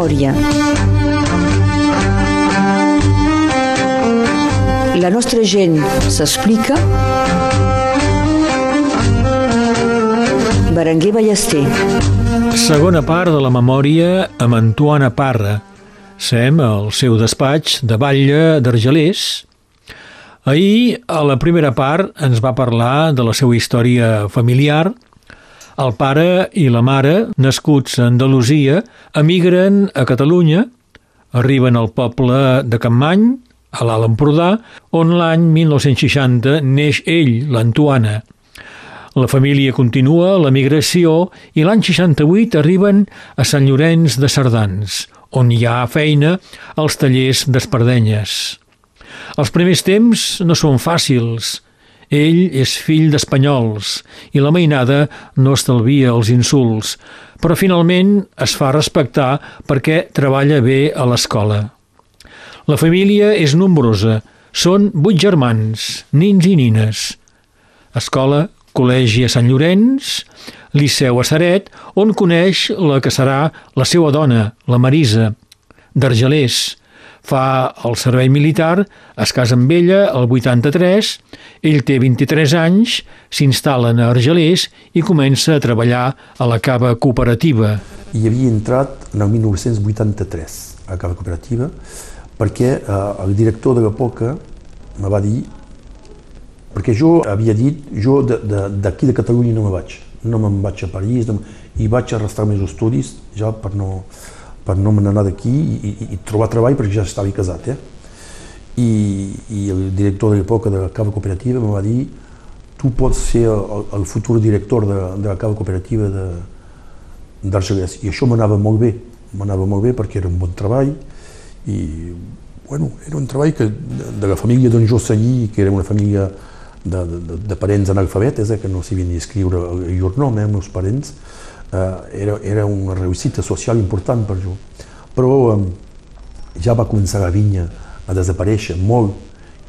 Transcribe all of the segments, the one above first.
memòria. La nostra gent s'explica. Berenguer Ballester. Segona part de la memòria amb Antoana Parra. Sem al seu despatx de Batlle d'Argelers. Ahir, a la primera part, ens va parlar de la seva història familiar, el pare i la mare, nascuts a Andalusia, emigren a Catalunya, arriben al poble de Campmany, a l'Alt Empordà, on l'any 1960 neix ell, l'Antuana. La família continua la migració i l'any 68 arriben a Sant Llorenç de Cerdans, on hi ha feina als tallers d'espardenyes. Els primers temps no són fàcils, ell és fill d'espanyols i la mainada no estalvia els insults, però finalment es fa respectar perquè treballa bé a l'escola. La família és nombrosa, són vuit germans, nins i nines. Escola, col·legi a Sant Llorenç, Liceu a Saret, on coneix la que serà la seva dona, la Marisa, d'Argelers, fa el servei militar, es casa amb ella el 83, ell té 23 anys, s'instal·len a Argelers i comença a treballar a la cava cooperativa. I havia entrat en el 1983 a la cava cooperativa perquè eh, el director de l'època me va dir perquè jo havia dit, jo d'aquí de, de, de Catalunya no me vaig, no me'n vaig a París, no, i vaig a més estudis ja per no, per no me n'anar d'aquí i, i, i, trobar treball perquè ja estava casat. Eh? I, I el director de l'època de la cava cooperativa em va dir tu pots ser el, el futur director de, de la cava cooperativa d'Argelès. I això m'anava molt bé, m'anava molt bé perquè era un bon treball i bueno, era un treball que, de, de la família d'on jo seguia, que era una família de, de, de parents analfabetes, eh, que no sabien ni escriure el, el llur nom, eh, els meus parents, era, era una reusita social important per jo. Però eh, ja va començar la vinya a desaparèixer molt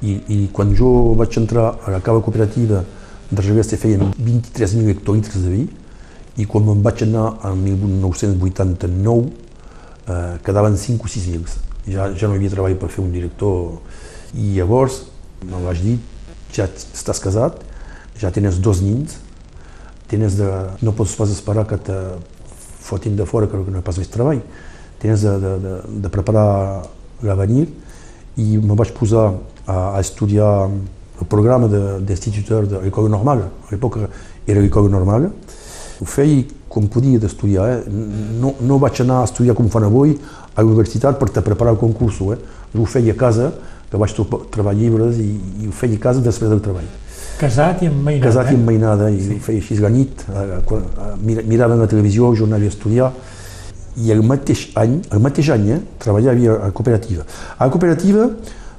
i, i quan jo vaig entrar a la cava cooperativa de se feien 23.000 hectolitres de vi i quan me'n vaig anar en 1989 eh, quedaven 5 o 6 mil. Ja, ja no hi havia treball per fer un director i llavors me vaig dir ja estàs casat, ja tens dos nins, tens de, no pots pas esperar que te fotin de fora que no pas més treball. Tens de, de, de, de preparar l'avenir i me vaig posar a, a estudiar el programa d'instituteur de, de l'Ecole Normale. A l'època era l'Ecole Normale. Ho feia com podia d'estudiar. Eh? No, no vaig anar a estudiar com fan avui a la per te preparar el concurs. Eh? Jo ho feia a casa, que vaig trobar llibres i, i ho feia a casa després del treball. Casat i amb mainada. Casat eh? i amb mainada, i sí. feia així la nit, mirava la televisió, jo anava a estudiar, i el mateix any, el mateix any, eh, treballava a la cooperativa. A la cooperativa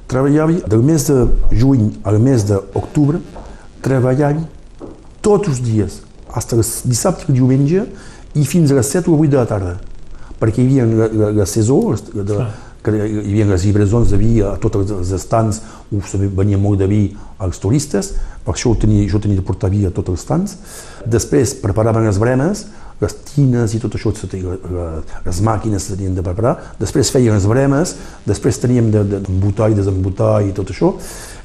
treballava del mes de juny al mes d'octubre, treballava tots els dies, fins el dissabte i diumenge, i fins a les 7 o 8 de la tarda, perquè hi havia la, la, la saisó, de, ah que hi havia les llibressons de vi a tots els estants, venia molt de vi als turistes, per això tenia, jo tenia de portar vi a tots els estants. Després preparaven les bremes, les tines i tot això, les màquines tenien de preparar. Després feien les bremes, després teníem d'embotar de, i desembotar i tot això,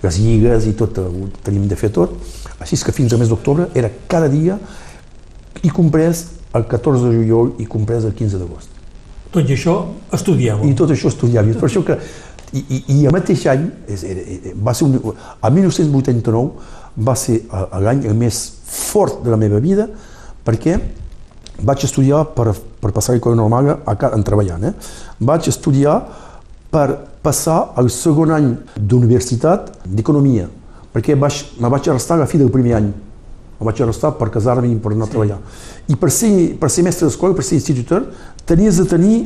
les lligues i tot, teníem de fer tot. Així que fins al mes d'octubre era cada dia i comprès el 14 de juliol i comprès el 15 d'agost. Tot i això estudiàveu. I tot això estudiàvem. Per això que, i, i, i el mateix any, és, va ser un, a 1989 va ser l'any el més fort de la meva vida perquè vaig estudiar per, per passar l'Ecole Normal a, en treballant. Eh? Vaig estudiar per passar el segon any d'universitat d'economia, perquè vaig, me vaig arrestar a la fi del primer any. Me vaig arrestar per casar-me i per anar sí. a treballar. I per ser, per ser mestre d'escola, per ser institutor, tenies de tenir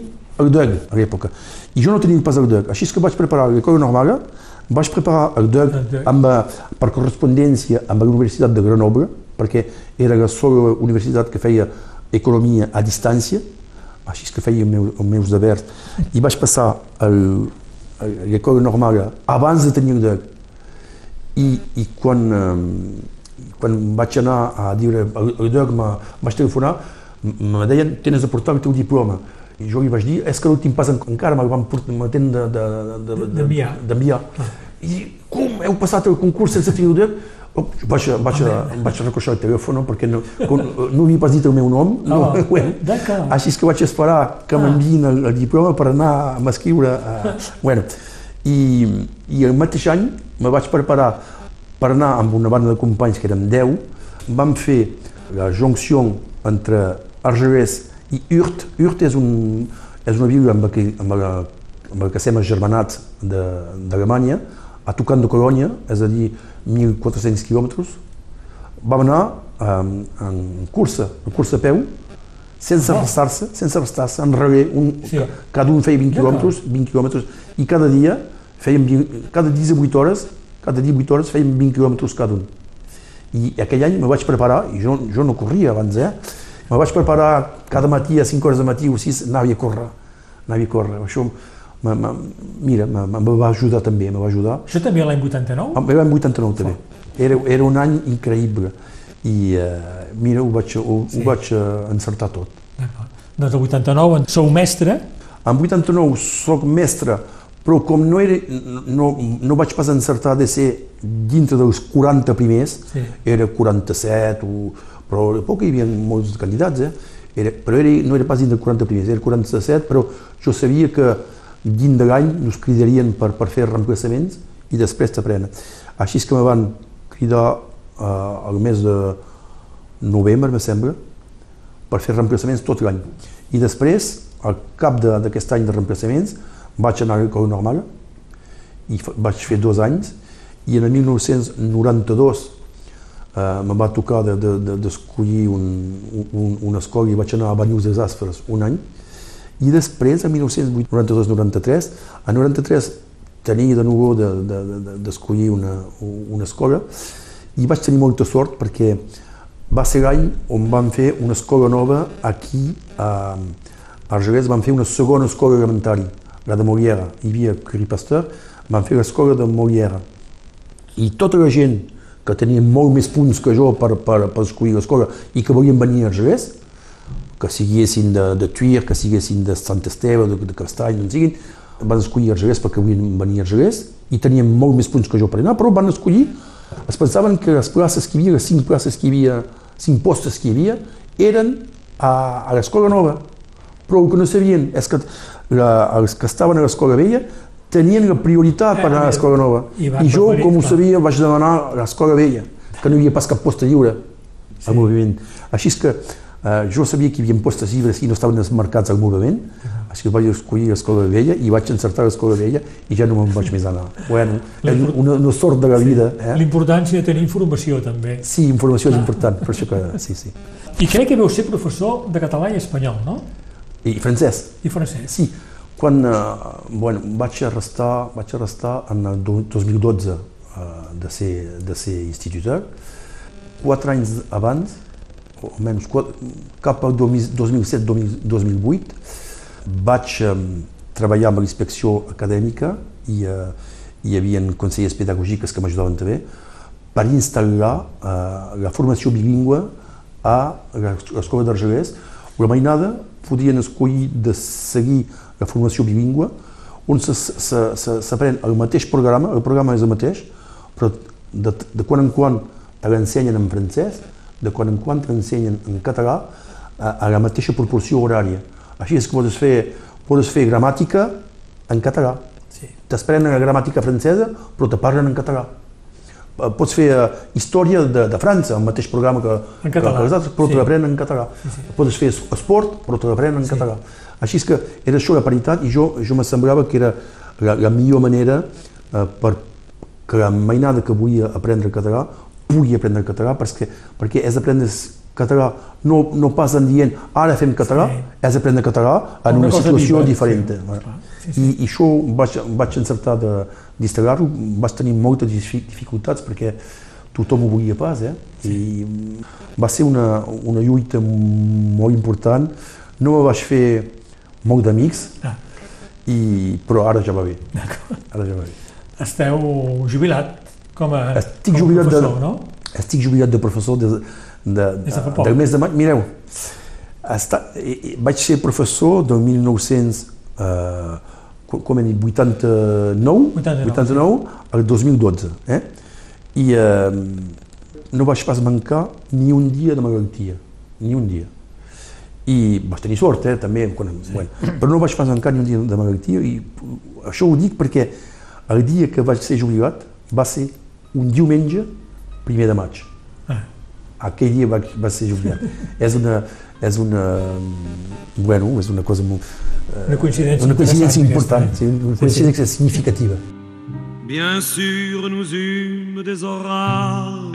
el DEG a l'època. I jo no tenia pas el DEG. Així que vaig preparar l'escola normal, vaig preparar el DEG, amb, per correspondència amb la Universitat de Grenoble, perquè era la sola universitat que feia economia a distància, així que feia els meus, els meus devers, i vaig passar l'escola normal abans de tenir el DEG. I, i quan, eh, quan vaig anar a dir el, el DEG, vaig telefonar, me deien, tens de portar el teu diploma. I jo li vaig dir, és que tinc pas encara, me van de, de, de, D'enviar. d'enviar. I com, heu passat el concurs sense tenir Oh, vaig, vaig, vaig recoixar el telèfon perquè no, no havia pas dit el meu nom. No, Ah, bueno, així és que vaig esperar que Ah. m'enviïn el, el diploma per anar a m'escriure. A, bueno, i, I el mateix any me vaig preparar per anar amb una banda de companys que érem 10. Vam fer la jonction entre Argelès i Urt. Urt és, un, és una vila amb la que, amb la, amb la que estem agermanats d'Alemanya, a tocant de Colònia, és a dir, 1.400 quilòmetres. Vam anar um, en cursa, en cursa a peu, sense arrastar-se, sense arrastar-se, en relé, un, Sí. ca- cada un feia 20 D'acord. quilòmetres, 20 quilòmetres, i cada dia fèiem, 20, cada 18 hores, cada 18 hores fèiem 20 quilòmetres cada un. I aquell any me vaig preparar, i jo, jo no corria abans, eh? Me vaig preparar cada matí a 5 hores de matí o 6, anava a córrer, anava a córrer. Això, me, me, mira, me, me va ajudar també, me va ajudar. Això també l'any 89? Ah, Era en 89 també. Era, era un any increïble i uh, mira, ho vaig, ho, Sí. ho vaig uh, encertar tot. Doncs el 89 en sou mestre, En 89 sóc mestre, però com no, era, no, no vaig pas encertar de ser dintre dels 40 primers, Sí. era 47, o, però poc hi havia molts candidats, eh? Era, però era, no era pas dintre dels 40 primers, era 47, però jo sabia que dins de l'any nos cridarien per, per fer reemplaçaments i després t'aprenen. Així és que me van cridar eh, al mes de novembre, me sembla, per fer reemplaçaments tot l'any. I després, al cap d'aquest any de reemplaçaments, vaig anar a l'école normal. I vaig fer dos anys. I en el 1992 eh, me va tocar d'escollir de, de, d'escollir un, un, una escola i vaig anar a Banyuls dels Aspres un any. I després, en 1992-93, a 93 tenia de nou d'escollir de, de, d'escollir una, una escola. I vaig tenir molta sort perquè va ser l'any on vam fer una escola nova aquí a Argelès, vam fer una segona escola elementària, la de Molière. Hi havia Curie Pasteur, vam fer l'escola de Molière. I tota la gent que tenia molt més punts que jo per, per, per escollir l'escola i que volien venir a Argelès, que siguessin de, de Tuir, que siguessin de Sant Esteve, de, de Castany, d'on siguin, van escollir Argelès perquè volien venir a Argelès i tenien molt més punts que jo per anar, però van escollir, es pensaven que les places que hi havia, les cinc places que hi havia, cinc postes que hi havia, eren a, a l'escola nova. Però el que no sabien és que que estaven a l'escola vella tenien la prioritat per anar a l'escola nova. I I jo, preferir, com ho sabia, vaig demanar a l'escola vella, que no hi havia pas cap posta lliure al moviment. Així és que eh, jo sabia que hi havia postes lliures i no estaven marcats al moviment, així que vaig escollir l'escola vella i vaig encertar l'escola vella i ja no me'n vaig més anar. Bueno, una, una sort de la vida. Eh? l'importància de tenir informació també. Sí, informació és important, per això que sí, sí. I crec que veu ser professor de català i espanyol, no? I francès, I francès. Sí, quan eh, bueno, vaig arrestar, vaig arrestar en el do- 2012 eh, de, ser, de ser instituteur, quatre anys abans, o almenys quatre, cap al 2007-2008, vaig eh, treballar amb l'inspecció acadèmica i eh, hi havia consellers pedagògics que m'ajudaven també per instal·lar eh, la formació bilingüe a l'escola d'Argelès. La mainada podien escollir de seguir la formació bilingüe on s'aprèn el mateix programa, el programa és el mateix, però de, de quan en quan te l'ensenyen en francès, de quan en quan te l'ensenyen en català a, a la mateixa proporció horària. Així és que pots fer, pots fer gramàtica en català. Sí. T'esprenen la gramàtica francesa, però te parlen en català. Eh, Pots fer eh, història de, de França, el mateix programa que, En català, que els altres, però sí. te l'aprenen en català. Pots fer es- esport, però te l'aprenen en català. Així és que era això la paritat i jo, jo me semblava que era la, la millor manera eh, per que la mainada que volia aprendre català pugui aprendre català perquè, perquè és aprendre català no, no pas en dient ara fem català, Sí. és aprendre català en Una una, situació viva, diferent. sí, clar, sí, sí. I, I això vaig, vaig encertar de- d'instal·lar-ho, vaig tenir moltes difi- dificultats perquè tothom ho volia pas, eh? I va ser una, una lluita molt important. No me vaig fer molt d'amics, Ah, i, però ara ja va bé. Ara ja va bé. Esteu jubilat com a, Estic com a jubilat de- professor, no? Estic jubilat de professor de, de, de del mes de maig. Mireu, Està, vaig ser professor del 1900, eh, com hem dit, 89, 89. 89 al 2012. Eh? I eh, no vaig pas mancar ni un dia de malaltia, ni un dia. I vaig tenir sort, eh, també, quan, sí. bueno, però no vaig pas mancar ni un dia de malaltia i això ho dic perquè el dia que vaig ser jubilat va ser un diumenge primer de maig. Ah. Aquell dia vaig, va ser jubilat. és una, és una, bueno, és una cosa molt, Una coincidència una coincidència interessant, important, aquesta, sí, eh? una coincidència significativa. Bien sûr, nous eûmes des orages.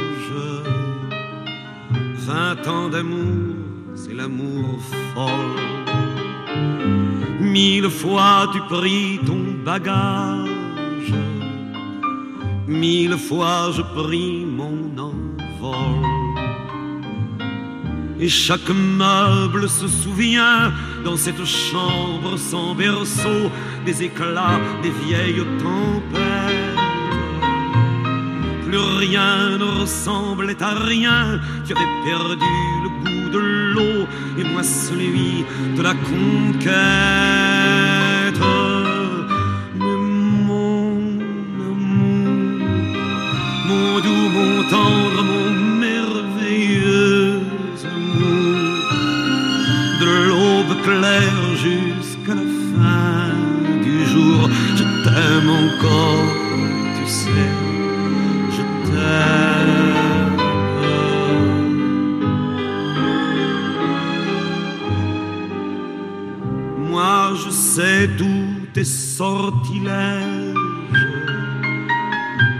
Vingt ans d'amour, c'est l'amour folle. Mille fois tu pris ton bagage. Mille fois je pris mon envol. Et chaque meuble se souvient dans cette chambre sans berceau des éclats des vieilles tempêtes. Plus rien ne ressemblait à rien, tu avais perdu le goût de l'eau et moi celui de la conquête. Jusqu'à la fin du jour, je t'aime encore, tu sais, je t'aime. Moi je sais tous tes sortilèges,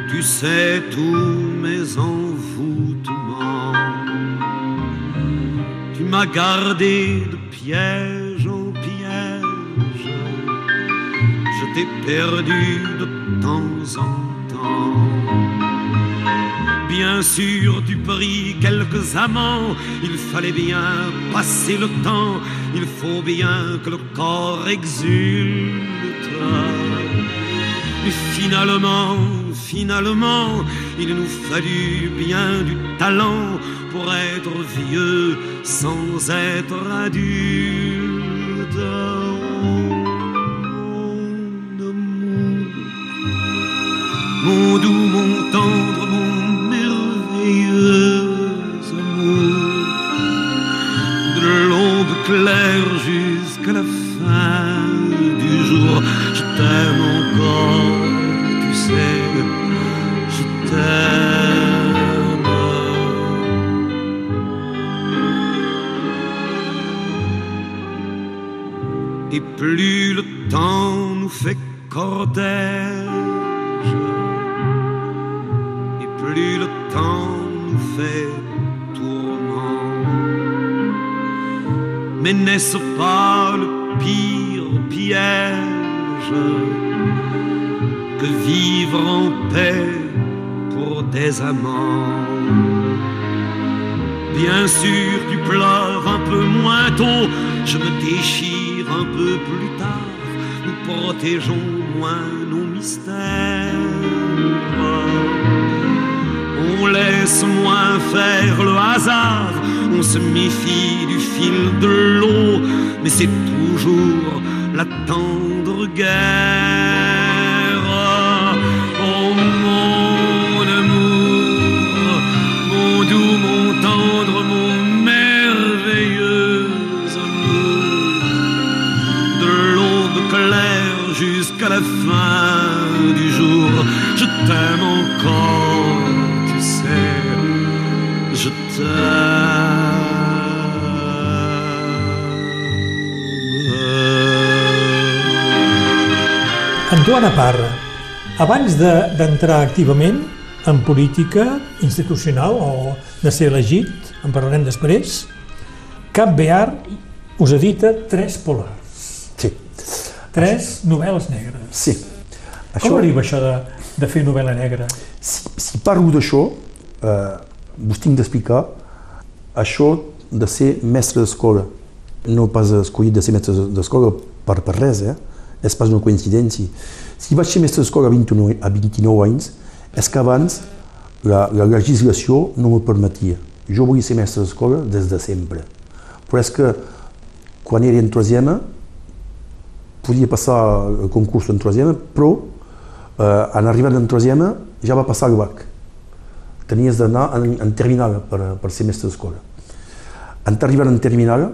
tu sais tous mes envoûtements. Tu m'as gardé de piège perdu de temps en temps. Bien sûr, tu pris quelques amants, il fallait bien passer le temps, il faut bien que le corps exulte. Mais finalement, finalement, il nous fallut bien du talent pour être vieux sans être adulte. Doux, mon tendre, mon merveilleux amour, de l'aube claire jusqu'à la fin du jour, je t'aime encore, tu sais, je t'aime. Et plus le temps nous fait cortège, n'est-ce pas le pire piège que vivre en paix pour des amants? Bien sûr, tu pleures un peu moins tôt, je me déchire un peu plus tard, nous protégeons moins nos mystères. On laisse moins faire le hasard, on se méfie du fil de l'eau, mais c'est toujours la tendre guerre. T'aime. Antoine Parra, abans de- d'entrar activament en política institucional o de ser elegit, en parlarem després, Cap Bear us edita tres polars, Sí, tres novel·les negres. sí. Com arriba això de, de fer novel·la negra? si, si parlo d'això, eh, vos tinc d'explicar això de ser mestre d'escola. No pas escollit de ser mestre d'escola per, per res, eh? És pas una coincidència. Si vaig ser mestre d'escola a 29, a 29 anys, és que abans la, la legislació no m'ho permetia. Jo volia ser mestre d'escola des de sempre. Però és que quan era en troisième, podia passar el concurs en troisième, però eh, en arribant en troisième ja va passar el bac. Tenies d'anar en, en terminal per, per ser mestre d'escola. En arribant en terminal,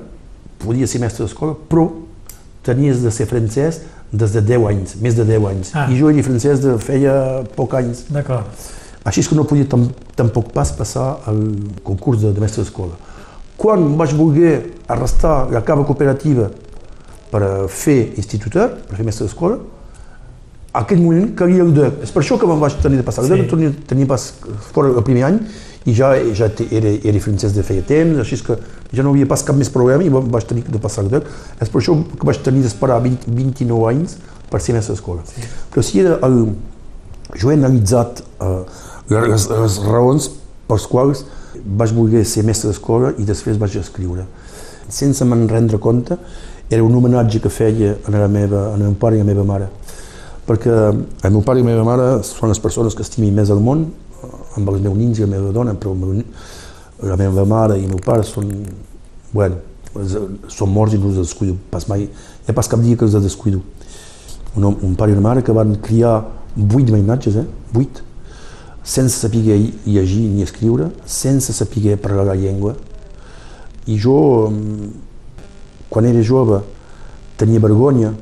podia ser mestre d'escola, però tenies de ser francès des de 10 anys, més de 10 anys. Ah. I jo era francès de feia poc anys. D'acord. Així és que no podia tam tampoc pas passar al concurs de, de mestre d'escola. Quan vaig voler arrestar la cava cooperativa per a fer instituteur, per fer mestre d'escola, a aquell moment calia el DEC. És per això que me'n vaig tenir de passar el Sí. DEC, tenia, tenia pas fora el primer any i ja, ja era, era francès de feia temps, així és que ja no havia pas cap més problema i va- vaig tenir de passar el DEC. És per això que vaig tenir d'esperar 20, 29 anys per ser mestre d'escola. Sí. Però si era el, jo he analitzat uh, les, les raons per les quals vaig voler ser mestre d'escola i després vaig escriure. Sense me'n rendre compte, era un homenatge que feia a la meva, a el meu pare i a la meva mare. Perquè el meu pare i la meva mare són les persones que estimi més al món, eh, amb els meus nins i la meva dona, però el meu, meva mare i el meu pare són, bueno, són morts i no els descuido pas mai. Hi dia que els descuido. Home- un pare i una mare que van criar vuit mainatges, eh? vuit, sense saber llegir ni escriure, sense saber parlar la llengua. I jo, mm, quan era jove, tenia vergonya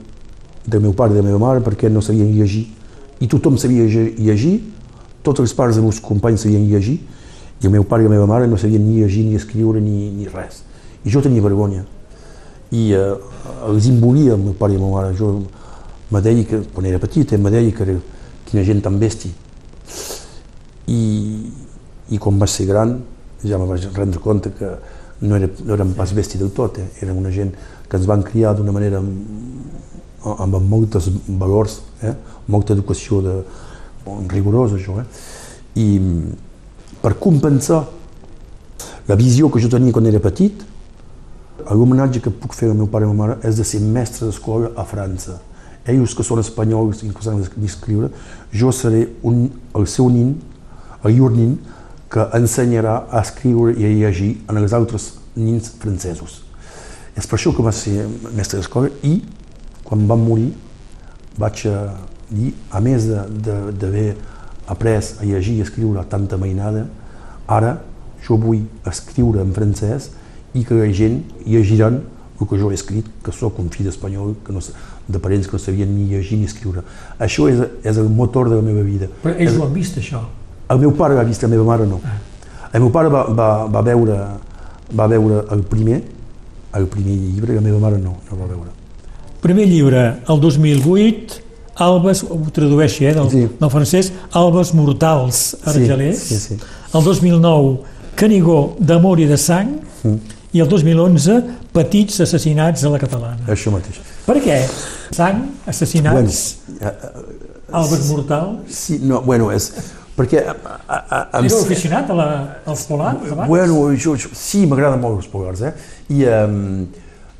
del meu pare i de la meva mare perquè no sabien llegir. I tothom sabia llegir, tots els pares dels meus companys sabien llegir, i el meu pare i la meva mare no sabien ni llegir, ni escriure, ni, ni res. I jo tenia vergonya. I eh, els imbolia el meu pare i la meva mare. Jo me deia que, quan era petit, me deia que era quina gent tan bèstia. I, i quan vaig ser gran ja me vaig rendre compte que no, era, no érem pas bèstia del tot, eh? eren una gent que ens van criar d'una manera amb, amb moltes valors, eh? molta educació de, rigorosa, això. Eh? I per compensar la visió que jo tenia quan era petit, l'homenatge que puc fer al meu pare i a meva mare és de ser mestre d'escola a França. Ells que són espanyols i que saben escriure, jo seré un, el seu nin, el llur nin, que ensenyarà a escriure i a llegir en els altres nins francesos. És per això que va ser mestre d'escola i quan vam morir vaig eh, dir, a més de- d'haver après a llegir i escriure tanta mainada, ara jo vull escriure en francès i que la gent llegiran el que jo he escrit, que sóc un fill espanyol, que no, de parents que no sabien ni llegir ni escriure. Això és, és el motor de la meva vida. Però ells ho han vist, això. El meu pare l'ha vist, la meva mare no. El meu pare va, va, va, veure, va veure el primer, el primer llibre, la meva mare no, no va veure. Primer llibre, el 2008, Albes, ho tradueixi, eh, del, Sí. del francès, Albes mortals argelers. sí, sí. El 2009, Canigó d'amor i de sang. Mm. I el 2011, Petits assassinats a la catalana. Això mateix. Per què? Sang, assassinats, Bueno, Albes mortals... sí, no, bueno, és perquè... A, a, a, a, Era aficionat a la, als polars, abans? Bueno, jo, jo, sí, m'agraden molt els polars, eh? I um,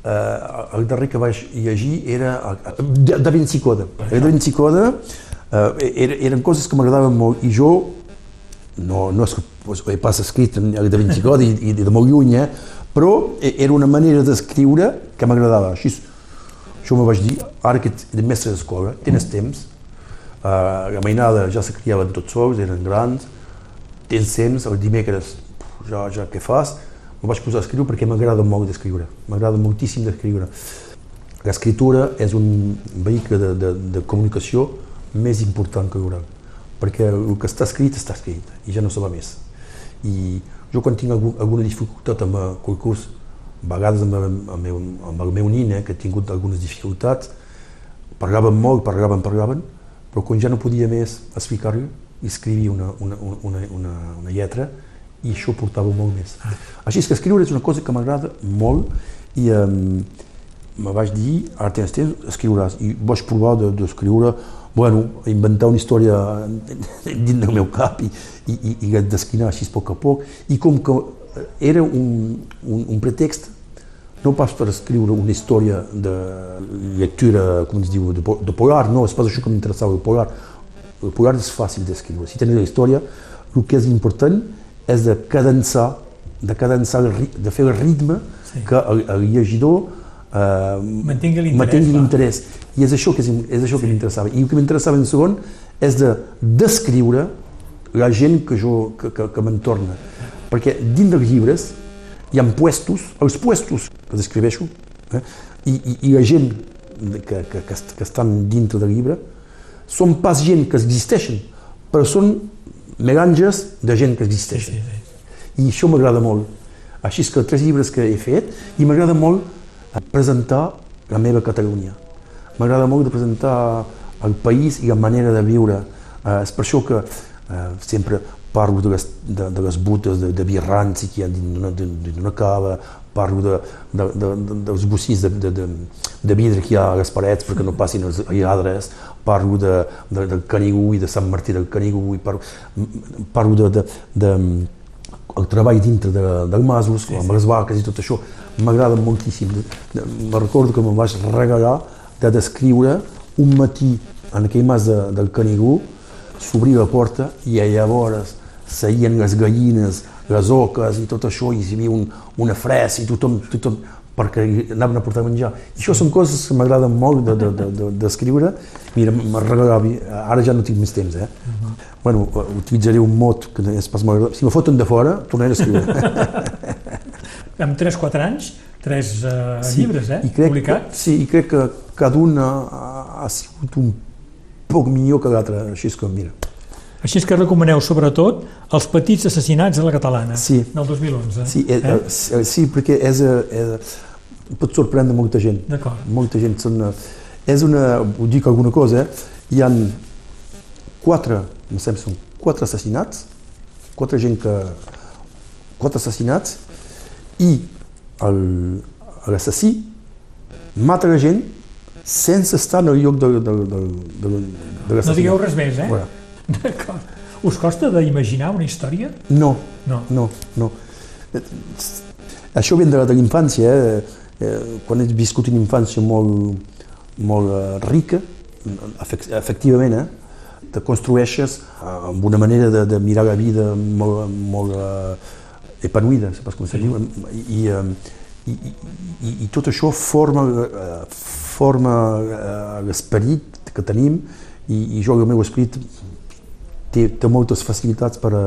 uh, el darrer que vaig llegir era de, de Vinci Coda. El de Vinci Coda uh, era, eren coses que m'agradaven molt i jo no, no és que he pas escrit el de Vinci Coda i, i de molt lluny, eh? però era una manera d'escriure que m'agradava. Així, jo me vaig dir, ara que ets mestre d'escola, tens temps, uh, la mainada ja se criaven tots sols, eren grans, tens temps, el dimecres ja, ja què fas, me vaig posar a escriure perquè m'agrada molt d'escriure, m'agrada moltíssim d'escriure. L'escriptura és un vehicle de, de, de comunicació més important que l'oral, perquè el que està escrit està escrit i ja no se va més. I jo quan tinc algun, alguna dificultat amb el concurs, a vegades amb amb el, amb el meu nin, eh, que he tingut algunes dificultats, parlaven molt, parlaven, parlaven, però quan ja no podia més explicar-li, escrivia una, una, una, una, una lletra i això portava molt més. Així és que escriure és una cosa que m'agrada molt i um, me vaig dir, ara tens temps, escriuràs. I vaig provar de- d'escriure, bueno, inventar una història dins del meu cap i, i, i, i desquinar així a poc a poc. I com que era un, un, un pretext no pas per escriure una història de lectura, com es diu, de, de polar, no, és pas això que m'interessava, el polar. El polar és fàcil d'escriure. Si tens la història, el que és important és de cadençar, de cadençar, el de fer el ritme Sí. que el, el llegidor eh, Mantingui l'interès. I és això que, és, és això que m'interessava. I el que m'interessava en segon és de descriure la gent que, jo, que, que, que m'entorna. Perquè dins dels llibres hi ha puestos, els puestos que descriveixo, eh? I, i, i la gent que, que, que, que estan dintre del llibre són pas gent que existeixen, però són melanges de gent que existeixen. I això m'agrada molt. Així que tres llibres que he fet i m'agrada molt presentar la meva Catalunya. M'agrada molt de presentar el país i la manera de viure. Eh, és per això que eh, sempre parlo de les, de, de les butes de, de birranci que hi ha dins d'una cava, parlo de, de, de, de, dels bocins de, de, de, de vidre que hi ha a les parets perquè no passin els lladres, parlo de, de, del Canigú i de Sant Martí del Canigú, i parlo, parlo de, de, de, el treball dintre de, del masos, sí, amb les vaques i tot això, m'agrada moltíssim. Me recordo que me'n vaig regalar de descriure un matí en aquell mas de, del Canigú, s'obria la porta i llavors seien les gallines, les oques i tot això, i hi havia un, una fresa i tothom, tothom perquè anaven a portar menjar. I això són coses que m'agraden molt de, de, de, de, d'escriure. Mira, me regalava, ara ja no tinc més temps, eh? Bueno, utilitzaré un mot que és pas molt agradable. Si me foten de fora, tornaré a escriure. Amb 3-4 anys, tres uh, llibres, eh? I crec, Publicats. Sí, i crec que cada un ha, ha sigut un poc millor que l'altre, així és que mira. Així és que recomaneu sobretot els petits assassinats a la catalana Sí. del 2011. Sí, eh, eh? sí, sí perquè és, eh, és, pot sorprendre molta gent. D'acord. Molta gent. Són, eh, és una, ho dic alguna cosa, eh? hi ha quatre, em sembla, són quatre assassinats, quatre gent que... quatre assassinats, i l'assassí mata la gent sense estar en el lloc de, de, de, de, de l'assassinat. No digueu res més, eh? Voilà. D'acord. Us costa d'imaginar una història? No, No. no, no. Això ve de, de l'infància, eh? eh? Quan has viscut una infància molt, molt eh, rica, efec- efectivament, eh? te construeixes amb una manera de, de mirar la vida molt, molt eh, epanuïda, sé pas com se diu, i, eh, i, i, i, i tot això forma, forma l'esperit que tenim i, i jo el meu esperit té, té moltes facilitats per, a,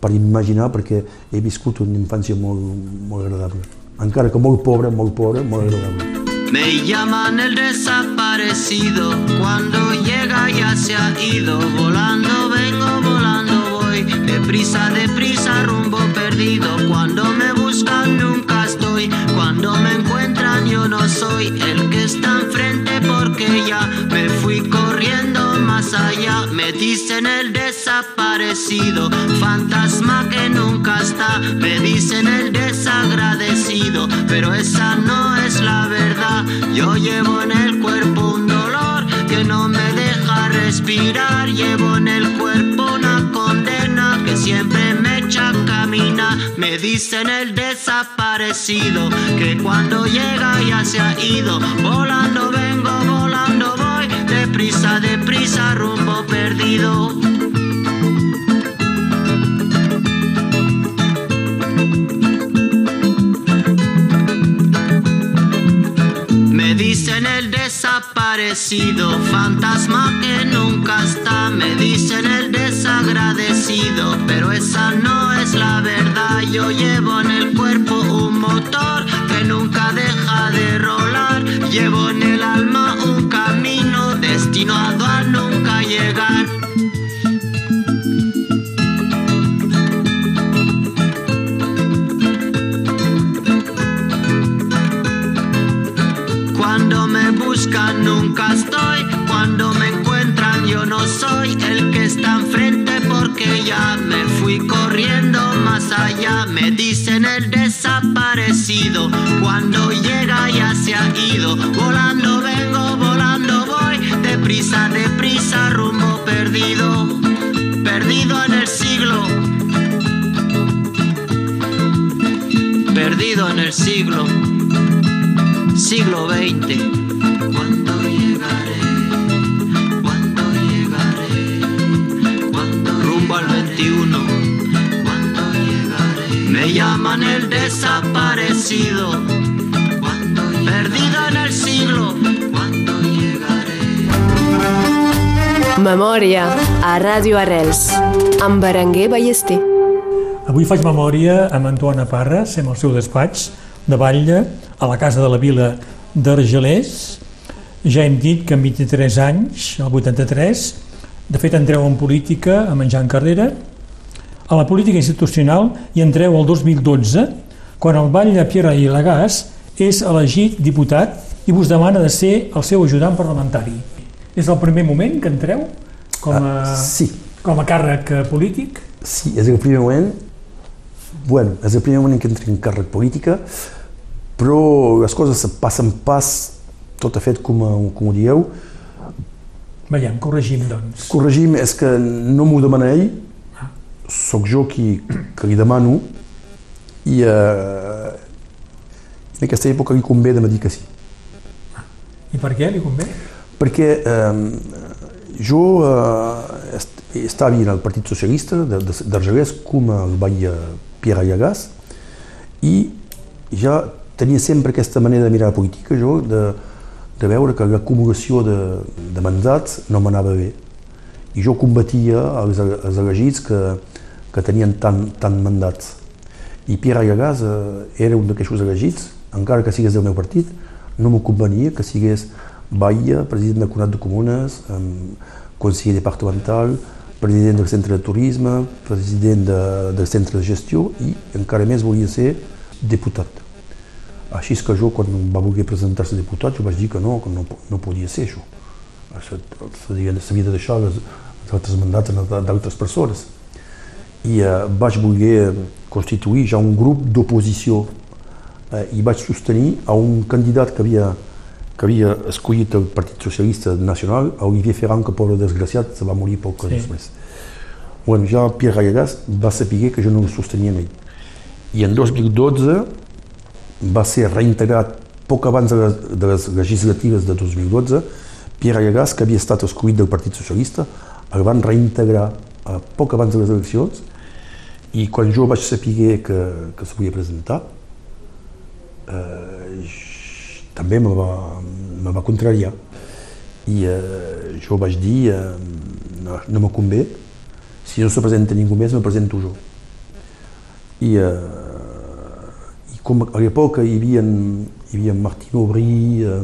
per imaginar perquè he viscut una infància molt, molt agradable. Encara que molt pobra, molt pobra, molt agradable. Me llaman el desaparecido, cuando llega ya se ha ido, volando vengo, volando voy, deprisa, deprisa, rumbo perdido, cuando me buscan nunca estoy, cuando me encuentran yo no soy el que está me dicen el desaparecido, fantasma que nunca está, me dicen el desagradecido, pero esa no es la verdad, yo llevo en el cuerpo un dolor que no me deja respirar, llevo en el cuerpo una condena que siempre me echa a caminar, me dicen el desaparecido, que cuando llega ya se ha ido, volando vengo, volando deprisa, deprisa, rumbo perdido. Me dicen el desaparecido, fantasma que nunca está. Me dicen el desagradecido, pero esa no es la verdad. Yo llevo en el cuerpo un motor que nunca deja de rolar. Llevo en el alma destinado a nunca llegar. Cuando me buscan nunca estoy, cuando me encuentran yo no soy el que está enfrente porque ya me fui corriendo más allá. Me dicen el desaparecido, cuando llega ya se ha ido. Volando deprisa, deprisa, rumbo perdido, perdido en el siglo. Perdido en el siglo siglo XX. ¿Cuándo llegaré? ¿Cuándo llegaré? ¿Cuándo rumbo al 21? ¿Cuándo llegaré? Me llaman el desaparecido. Perdido en Memòria a Ràdio Arrels amb Berenguer Ballester. Avui faig memòria amb Antoine Parra, sem al seu despatx de Batlle, a la Casa de la Vila d'Argelers. Ja hem dit que amb 23 anys, el 83, de fet entreu en política amb en Jan Carrera, a la política institucional i entreu el 2012, quan el Batlle Pierre Ilagàs és elegit diputat i vos demana de ser el seu ajudant parlamentari. És el primer moment que entreu com a, Ah, sí. com a càrrec eh, polític? Sí, és el primer moment, bueno, és el primer moment que entri en càrrec política, però les coses se passen pas, tot ha fet com, com ho dieu. Veiem, corregim, doncs. Corregim, és que no m'ho demana ell, sóc jo qui, que li demano, i eh, en aquesta època li convé de me dir que sí. I per què li convé? Perquè eh, jo eh, est estava en el Partit Socialista d'Argelès com el veia Pierre Allagàs i ja tenia sempre aquesta manera de mirar la política, jo, de, de veure que l'acumulació de, de mandats no m'anava bé. I jo combatia els, els elegits que, que tenien tant, tant mandats. I Pierre Allagàs eh, era un d'aquests elegits, encara que sigués del meu partit, no m'ho convenia que sigués Baia, president del Conat de Comunes, conseller departamental, president del centre de turisme, president de, del centre de gestió i encara més volia ser diputat. Així és que jo, quan va voler presentar-se diputat, jo vaig dir que no, que no, no podia ser això. S'havia de deixar les, els altres mandats d'altres persones. I eh, vaig voler constituir ja un grup d'oposició eh, i vaig sostenir a un candidat que havia, que havia escollit el Partit Socialista Nacional, a Olivier Ferran, que pobre desgraciat se va morir poc Sí. després. Bueno, ja Pierre Gallegàs va saber que jo no el sostenia ell. I en 2012 va ser reintegrat poc abans de les, de les legislatives de 2012, Pierre Gallegàs, que havia estat escollit del Partit Socialista, el van reintegrar eh, poc abans de les eleccions i quan jo vaig saber que, que se volia presentar, eh, també me va, me va contrariar. I eh, jo vaig dir, eh, no, no me convé, si no se presenta ningú més, me presento jo. I, eh, i com a l'època hi havia, hi havia Martín Aubry, eh,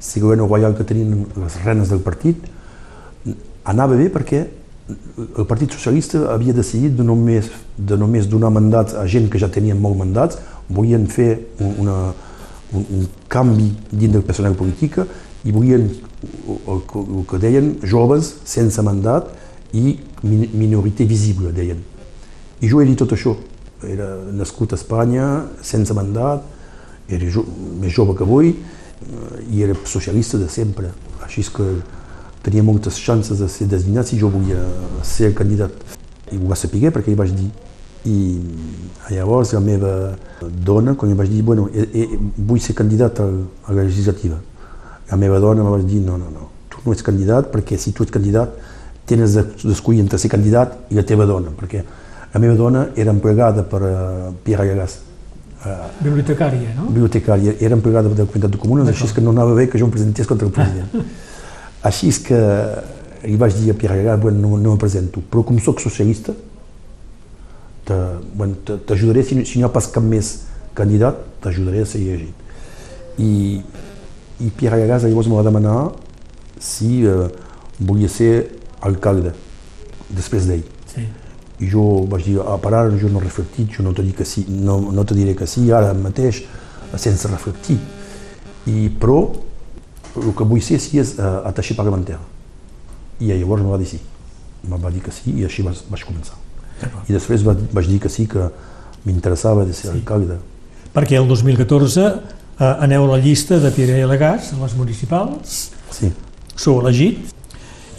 Ségolène Royal, que tenien les renes del partit, anava bé perquè el Partit Socialista havia decidit de només, de només donar mandats a gent que ja tenien molts mandats, volien fer un, una, un, un canvi dins del personal polític i volien el, el que deien joves sense mandat i min- minorité visible, deien. I jo he dit tot això. Era nascut a Espanya, sense mandat, era jo, més jove que avui eh, i era socialista de sempre. Així que tenia moltes chances de ser designat si jo volia ser candidat. I ho va saber perquè hi vaig dir. I llavors la meva dona, quan li vaig dir, bueno, eh, eh, vull ser candidat a, a la legislativa, la meva dona em va dir, no, no, no, tu no ets candidat perquè si tu ets candidat tens de- d'escollir entre ser candidat i la teva dona, perquè la meva dona era emplegada per uh, Pierre Allagàs, Bibliotecària, no? bibliotecària, era emplegada de la comunitat de comunes, així que no anava bé que jo em presentés contra el president. així és que li vaig dir a Pierre Allagàs, bueno, no, no me presento, però com sóc socialista, te- bueno, t'ajudaré, si, no- si n'hi ha pas cap més candidat, t'ajudaré a ser llegit. I, i Pierre Allagàs llavors em va demanar si eh, volia ser alcalde després d'ell. Sí. I jo vaig dir, a per ara jo no he reflectit, jo no te, dic que sí, no, no te diré que sí ara mateix, sense reflectir. I, però el que vull ser sí és uh, attaché parlementaire. I llavors em va dir sí. Em va dir que sí i així vaig, vaig començar. I després va, vaig dir que sí, que m'interessava de ser sí. alcalde. Perquè el 2014 eh, aneu a la llista de Pirella Legàs, a les municipals, Sí, sou elegit,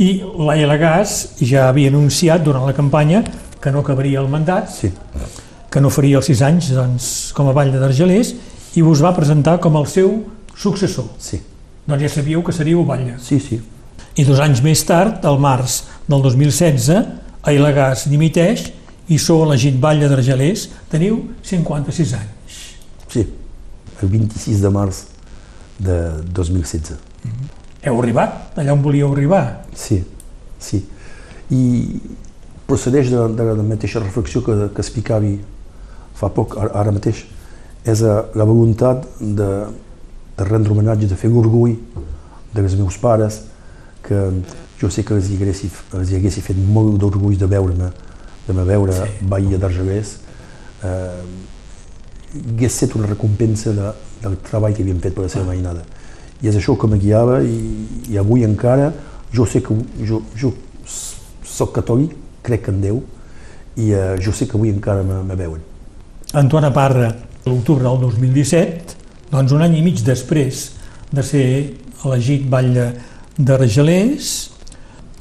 i Laia Legàs ja havia anunciat durant la campanya que no acabaria el mandat, sí, que no faria els sis anys doncs, com a Vall de d'Argelers, i vos va presentar com el seu successor. sí, Doncs ja sabíeu que seríeu Batlle. sí, sí. I dos anys més tard, al març del 2016, Ailegàs dimiteix i sou elegit Batlle d'Argelers. Teniu 56 anys. Sí, el 26 de març de 2016. Heu arribat allà on volíeu arribar? Sí, sí. I procedeix de, de la mateixa reflexió que, que explicava fa poc, ara, ara mateix. És a, la voluntat de, de rendre homenatge, de fer l'orgull dels meus pares, que jo sé que els hi haguessi, els hi haguessi fet molt d'orgull de veure-me, de me veure sí. Bahia d'Argelers, eh, hagués estat una recompensa de, del treball que havien fet per la seva mainada. I és això que me guiava i, i avui encara jo sé que jo, jo soc catòlic, crec en Déu i eh, jo sé que avui encara me, me veuen. Antoine Parra, l'octubre del 2017, doncs un any i mig després de ser elegit batlle d'Argelers,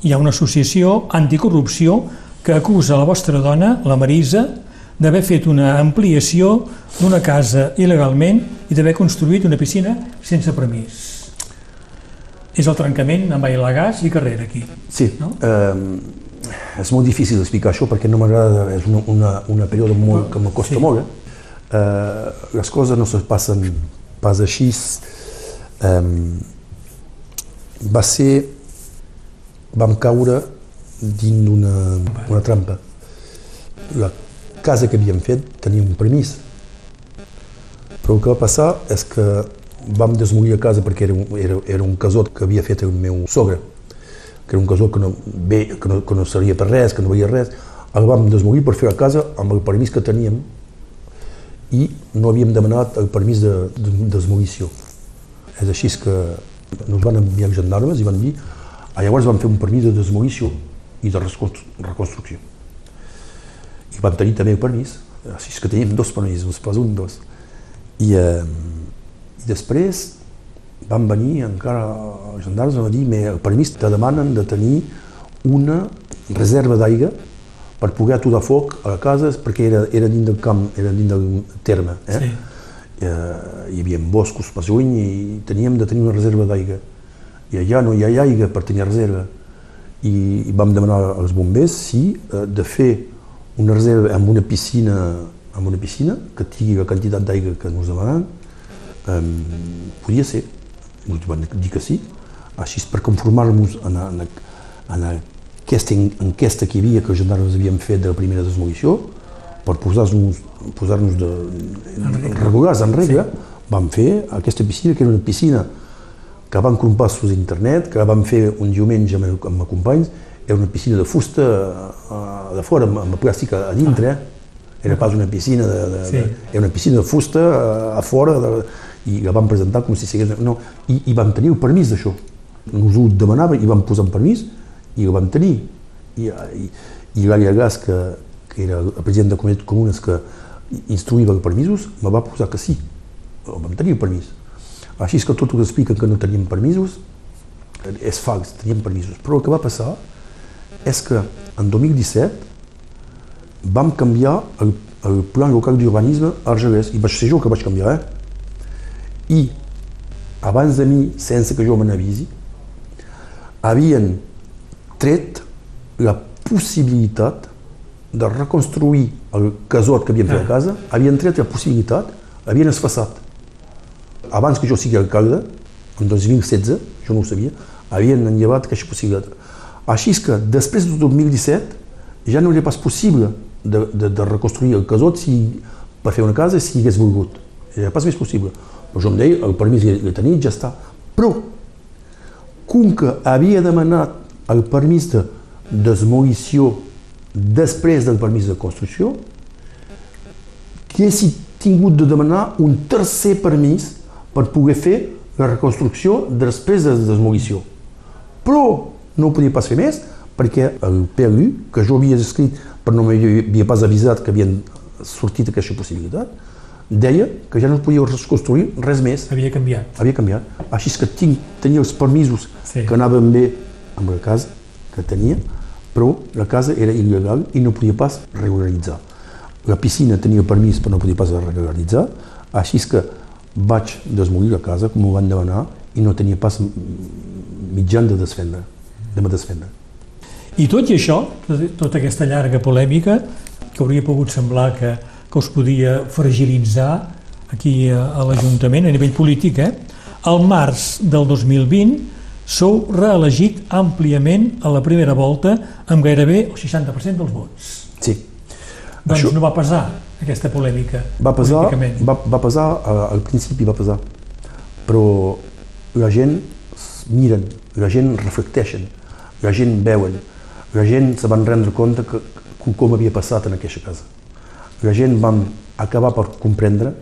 hi ha una associació anticorrupció que acusa la vostra dona, la Marisa, d'haver fet una ampliació d'una casa il·legalment i d'haver construït una piscina sense permís. És el trencament amb aigua gas i carrera aquí. Sí, no? eh, és molt difícil explicar això perquè no m'agrada, és una, una, una període molt, que m'acosta sí. molt. Eh? Eh, les coses no se passen pas així. Eh, va ser... vam caure dins d'una una trampa. La casa que havíem fet tenia un permís. Però el que va passar és que vam desmolir la casa perquè era un, era, era un casot que havia fet el meu sogre, que era un casot que no, bé, que no, que no seria per res, que no veia res. El vam desmolir per fer la casa amb el permís que teníem i no havíem demanat el permís de, de, de desmolició. És així que ens van enviar els gendarmes i van dir ah, llavors vam fer un permís de desmolició i de reconstrucció i vam tenir també el permís, així que teníem dos permisos, pas un, dos. I, eh, i després van venir encara els gendarmes van dir que el permís te demanen de tenir una reserva d'aigua per poder aturar foc a la casa perquè era, era dins del camp, era dins del terme. Eh? Sí. Eh, hi havia boscos pas lluny i teníem de tenir una reserva d'aigua. I allà no hi ha aigua per tenir reserva. I, i vam demanar als bombers si eh, de fer una reserva amb una piscina, amb una piscina que tingui la quantitat d'aigua que ens demanen, um, podia ser. Ens van dir que sí. Així per conformar-nos en, en, en aquesta enquesta que hi havia que els gendarmes havien fet de la primera desmolició, per posar-nos posar, -nos, de, regulars en regla, sí. vam fer aquesta piscina, que era una piscina que van comprar a internet, que vam fer un diumenge amb, amb companys, era una piscina de fusta uh, de fora, amb, amb plàstic a, a dintre, eh? era pas una piscina de, de, sí. de, era una piscina de fusta a, a fora de, i la vam presentar com si sigués... No, i, i vam tenir el permís d'això. Nos ho demanava i vam posar un permís i el vam tenir. I, i, i l'àrea Gas, que, que era el president de Comunitat Comunes que instruïa els permisos, me va posar que sí, el vam tenir el permís. Així és que tot que expliquen que no teníem permisos és fals, teníem permisos. Però el que va passar és que en 2017 vam canviar el, el pla local d'urbanisme a Argelès, i vaig ser jo que vaig canviar, eh? I abans de mi, sense que jo me n'avisi, havien tret la possibilitat de reconstruir el casot que havíem fet a casa, havien tret la possibilitat, havien esfassat. Abans que jo sigui alcalde, en 2016, jo no ho sabia, havien enllevat aquesta possibilitat. Així que després de 2017 ja no era pas possible de, de, de reconstruir el casot si, per fer una casa si hagués volgut. Era pas més possible. Però jo em deia, el permís que tenia ja està. Però, com que havia demanat el permís de desmolició després del permís de construcció, que haguessi tingut de demanar un tercer permís per poder fer la reconstrucció després de la desmolició. Però no ho podia pas fer més perquè el PLU, que jo havia escrit però no m'havia pas avisat que havien sortit aquesta possibilitat, deia que ja no podia reconstruir res més. Havia canviat. Havia canviat. Així que tinc, tenia els permisos sí. que anaven bé amb la casa que tenia, però la casa era il·legal i no podia pas regularitzar. La piscina tenia permís però no podia pas regularitzar, així que vaig desmolir la casa com ho van demanar i no tenia pas mitjan de desfendre de me desfendre. I tot i això, tota aquesta llarga polèmica, que hauria pogut semblar que, que us podia fragilitzar aquí a, a l'Ajuntament a nivell polític, eh? Al març del 2020 sou reelegit àmpliament a la primera volta amb gairebé el 60% dels vots. Sí. Doncs Això- no va pesar aquesta polèmica Va pesar, va, va pesar, eh, al principi va pesar, però la gent miren, la gent reflecteixen, la gent veuen, la gent se van rendre compte que, que com havia passat en aquesta casa. La gent van acabar per comprendre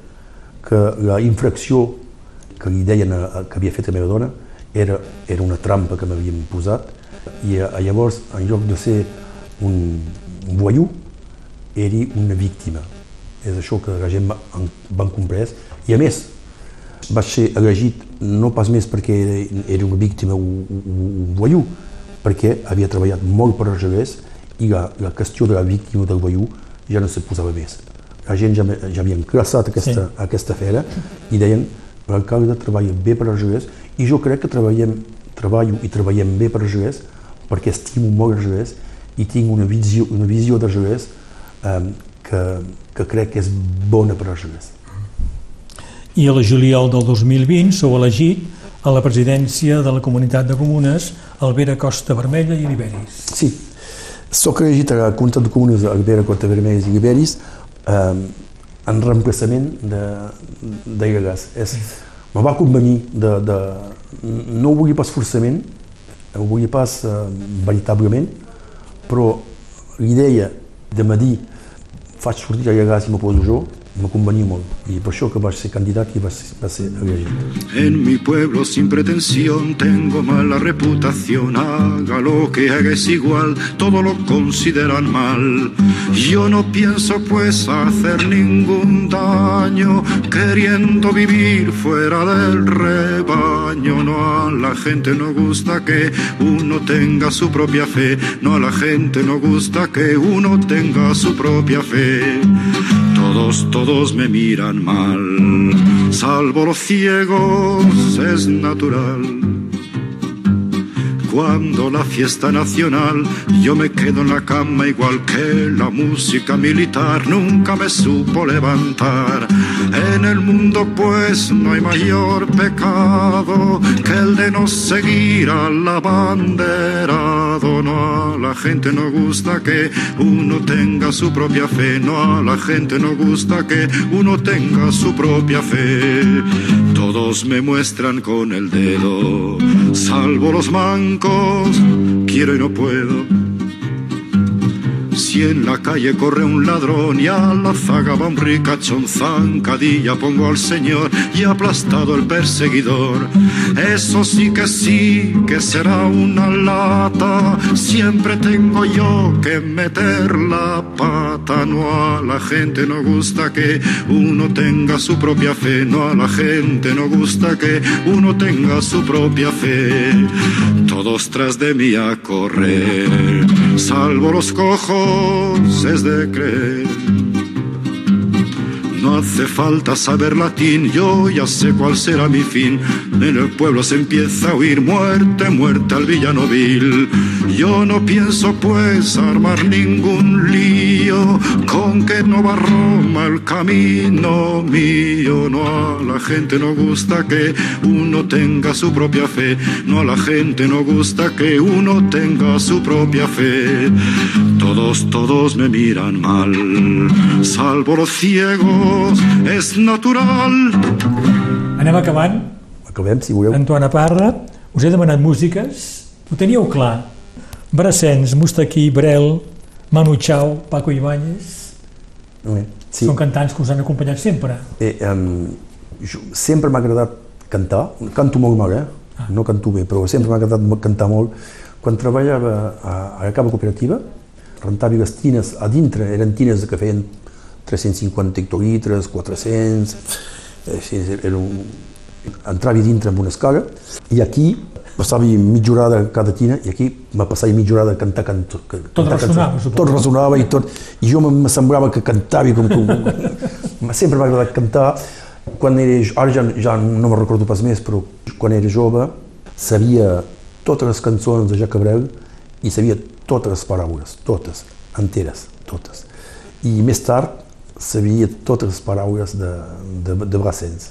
que la infracció que li deien a, a, que havia fet la meva dona era, era una trampa que m'havien posat i a, a llavors, en lloc de ser un, un voyou, era una víctima. És això que la gent va, van comprès. I a més, vaig ser elegit no pas més perquè era, era una víctima o un, voyou, perquè havia treballat molt per Argelès i la, la qüestió de la víctima del voyou ja no se posava més. La gent ja, ja havia enclassat aquesta, sí. aquesta fera i deien l'alcalde treballa bé per Argelès i jo crec que treballem, treballo i treballem bé per Argelès perquè estimo molt Argelès i tinc una visió, una visió d'Argelès eh, que, que crec que és bona per Argelès. I a la juliol del 2020 sou elegit a la presidència de la Comunitat de Comunes Albera Costa Vermella i Liberis. Sí, sóc elegit a la Comunitat de Comunes Albera Cota Vermells i Liberis eh, en reemplaçament de, de. És, me va convenir de, de, no ho volia pas forçament, ho volia pas eh, veritablement, però l'idea de me dir faig sortir a Gagàs i me poso jo, me convenia molt. I per això que vaig ser candidat i va ser, va ser elegit. En mi pueblo sin pretensión tengo mala reputación, haga lo que haga es igual, todo lo consideran mal. Yo no pienso pues hacer ningún daño, queriendo vivir fuera del rebaño. No a la gente no gusta que uno tenga su propia fe, no a la gente no gusta que uno tenga su propia fe. Todos, todos me miran mal, salvo los ciegos, es natural. Cuando la fiesta nacional yo me quedo en la cama igual que la música militar nunca me supo levantar. En el mundo pues no hay mayor pecado que el de no seguir al abanderado. No la gente no gusta que uno tenga su propia fe, no a la gente no gusta que uno tenga su propia fe. Todos me muestran con el dedo, salvo los mancos, quiero y no puedo. Si en la calle corre un ladrón y a la zaga va un ricachón, zancadilla pongo al señor y aplastado el perseguidor. Eso sí que sí, que será una lata. Siempre tengo yo que meter la pata. No a la gente no gusta que uno tenga su propia fe. No a la gente no gusta que uno tenga su propia fe. Todos tras de mí a correr, salvo los cojos, es de creer. Hace falta saber latín, yo ya sé cuál será mi fin. En el pueblo se empieza a oír muerte, muerte al villano vil. Yo no pienso pues armar ningún lío, con que no va Roma el camino mío. No a la gente no gusta que uno tenga su propia fe, no a la gente no gusta que uno tenga su propia fe. Todos, todos me miran mal, salvo los ciegos, es natural. Anem acabant. Acabem, si voleu. Antoana Parra, us he demanat músiques, ho teníeu clar. Brassens, Mustaquí, Brel, Manu Chao, Paco Ibáñez, Sí. sí. són cantants que us han acompanyat sempre. Eh, um, jo, sempre m'ha agradat cantar, canto molt mal, eh? Ah. no canto bé, però sempre m'ha agradat cantar molt. Quan treballava a, a la cava cooperativa, rentava les tines a dintre, eren tines que feien 350 hectolitres, 400, eh, sí, era un, entrava dintre amb una escala i aquí passava mitja horada cada tina i aquí me passava mitja horada a cantar. Que, Tot ressonava, suposo. Tot ressonava i tot. I jo me, semblava que cantava com... com sempre m'ha agradat cantar. Quan era, ara ja, ja no me recordo pas més, però quan era jove sabia totes les cançons de Jacques Brel i sabia totes les paraules, totes, enteres, totes. I més tard sabia totes les paraules de, de, de Brassens.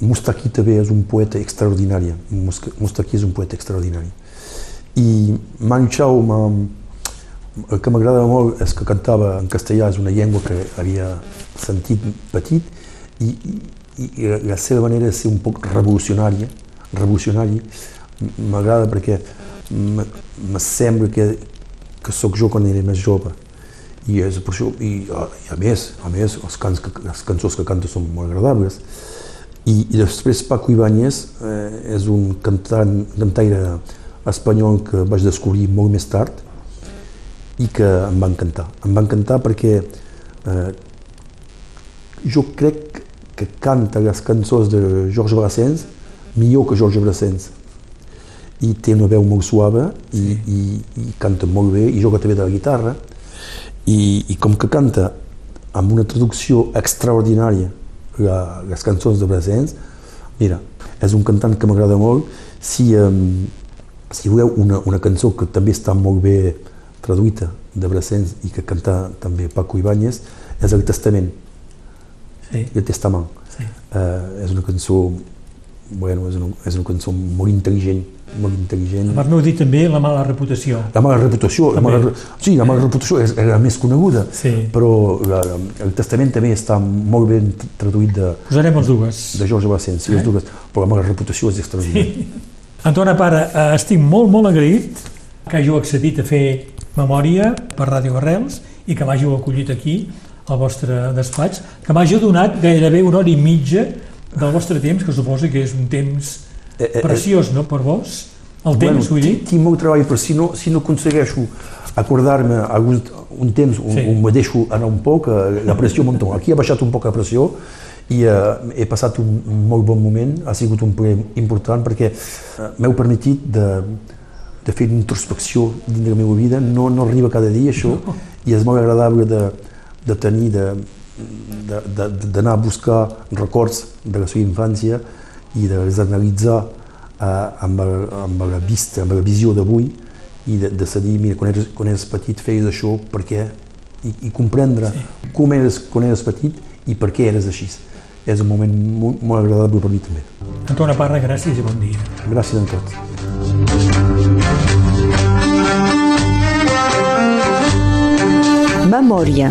Mustaki també és un poeta extraordinari. Mustaki és un poeta extraordinari. I Manu Chao, el que m'agrada molt és que cantava en castellà, és una llengua que havia sentit petit i, i, i la seva manera de ser un poc revolucionària, revolucionari, m'agrada perquè me sembla que, que sóc jo quan era més jove i és per això, i, i a més, a més els cants, les cançons que canta són molt agradables i, i després Paco Ibáñez eh, és un cantant, cantaire espanyol que vaig descobrir molt més tard i que em va encantar. Em va encantar perquè eh, jo crec que canta les cançons de Georges Brassens millor que Georges Brassens i té una veu molt suave i, sí. i, i canta molt bé i joga també de la guitarra i, i com que canta amb una traducció extraordinària la, les cançons de Brassens mira, és un cantant que m'agrada molt si, um, si voleu una, una cançó que també està molt bé traduïta de Brassens i que canta també Paco Ibáñez és El Testament sí. El Testament sí. uh, és una cançó bueno, és una, és una cançó molt intel·ligent molt intel·ligent. Part m'heu dit també la mala reputació. La mala reputació, la mala, sí, la mala reputació és, la més coneguda, sí. però la, el testament també està molt ben traduït de... Posarem els dues. De George Bassens, sí, eh? les dues, però la mala reputació és extraordinària. Sí. Antona Pare, eh, estic molt, molt agraït que hàgiu accedit a fer memòria per Ràdio Arrels i que m'hàgiu acollit aquí al vostre despatx, que m'hàgiu donat gairebé una hora i mitja del vostre temps, que suposa que és un temps eh, eh, preciós, no, per vos? El temps, bueno, vull dir? Tinc molt treball, però si no, si no aconsegueixo acordar-me un temps on, sí. on me deixo anar un poc, eh, la pressió muntó. Aquí ha baixat un poc la pressió i eh, he passat un, un molt bon moment, ha sigut un ple important perquè eh, m'heu permetit de, de fer una introspecció dins de la meva vida, no, no arriba cada dia això, no. i és molt agradable de, de tenir, d'anar a buscar records de la seva infància i de les analitzar eh, amb, el, amb la vista, amb la visió d'avui i de, de dir, mira, quan eres, quan eres petit feies això, per què, i, i comprendre sí. com eres quan eres petit i per què eres així. És un moment molt, molt agradable per mi també. Antona Parra, gràcies i bon dia. Gràcies a tots. Memòria.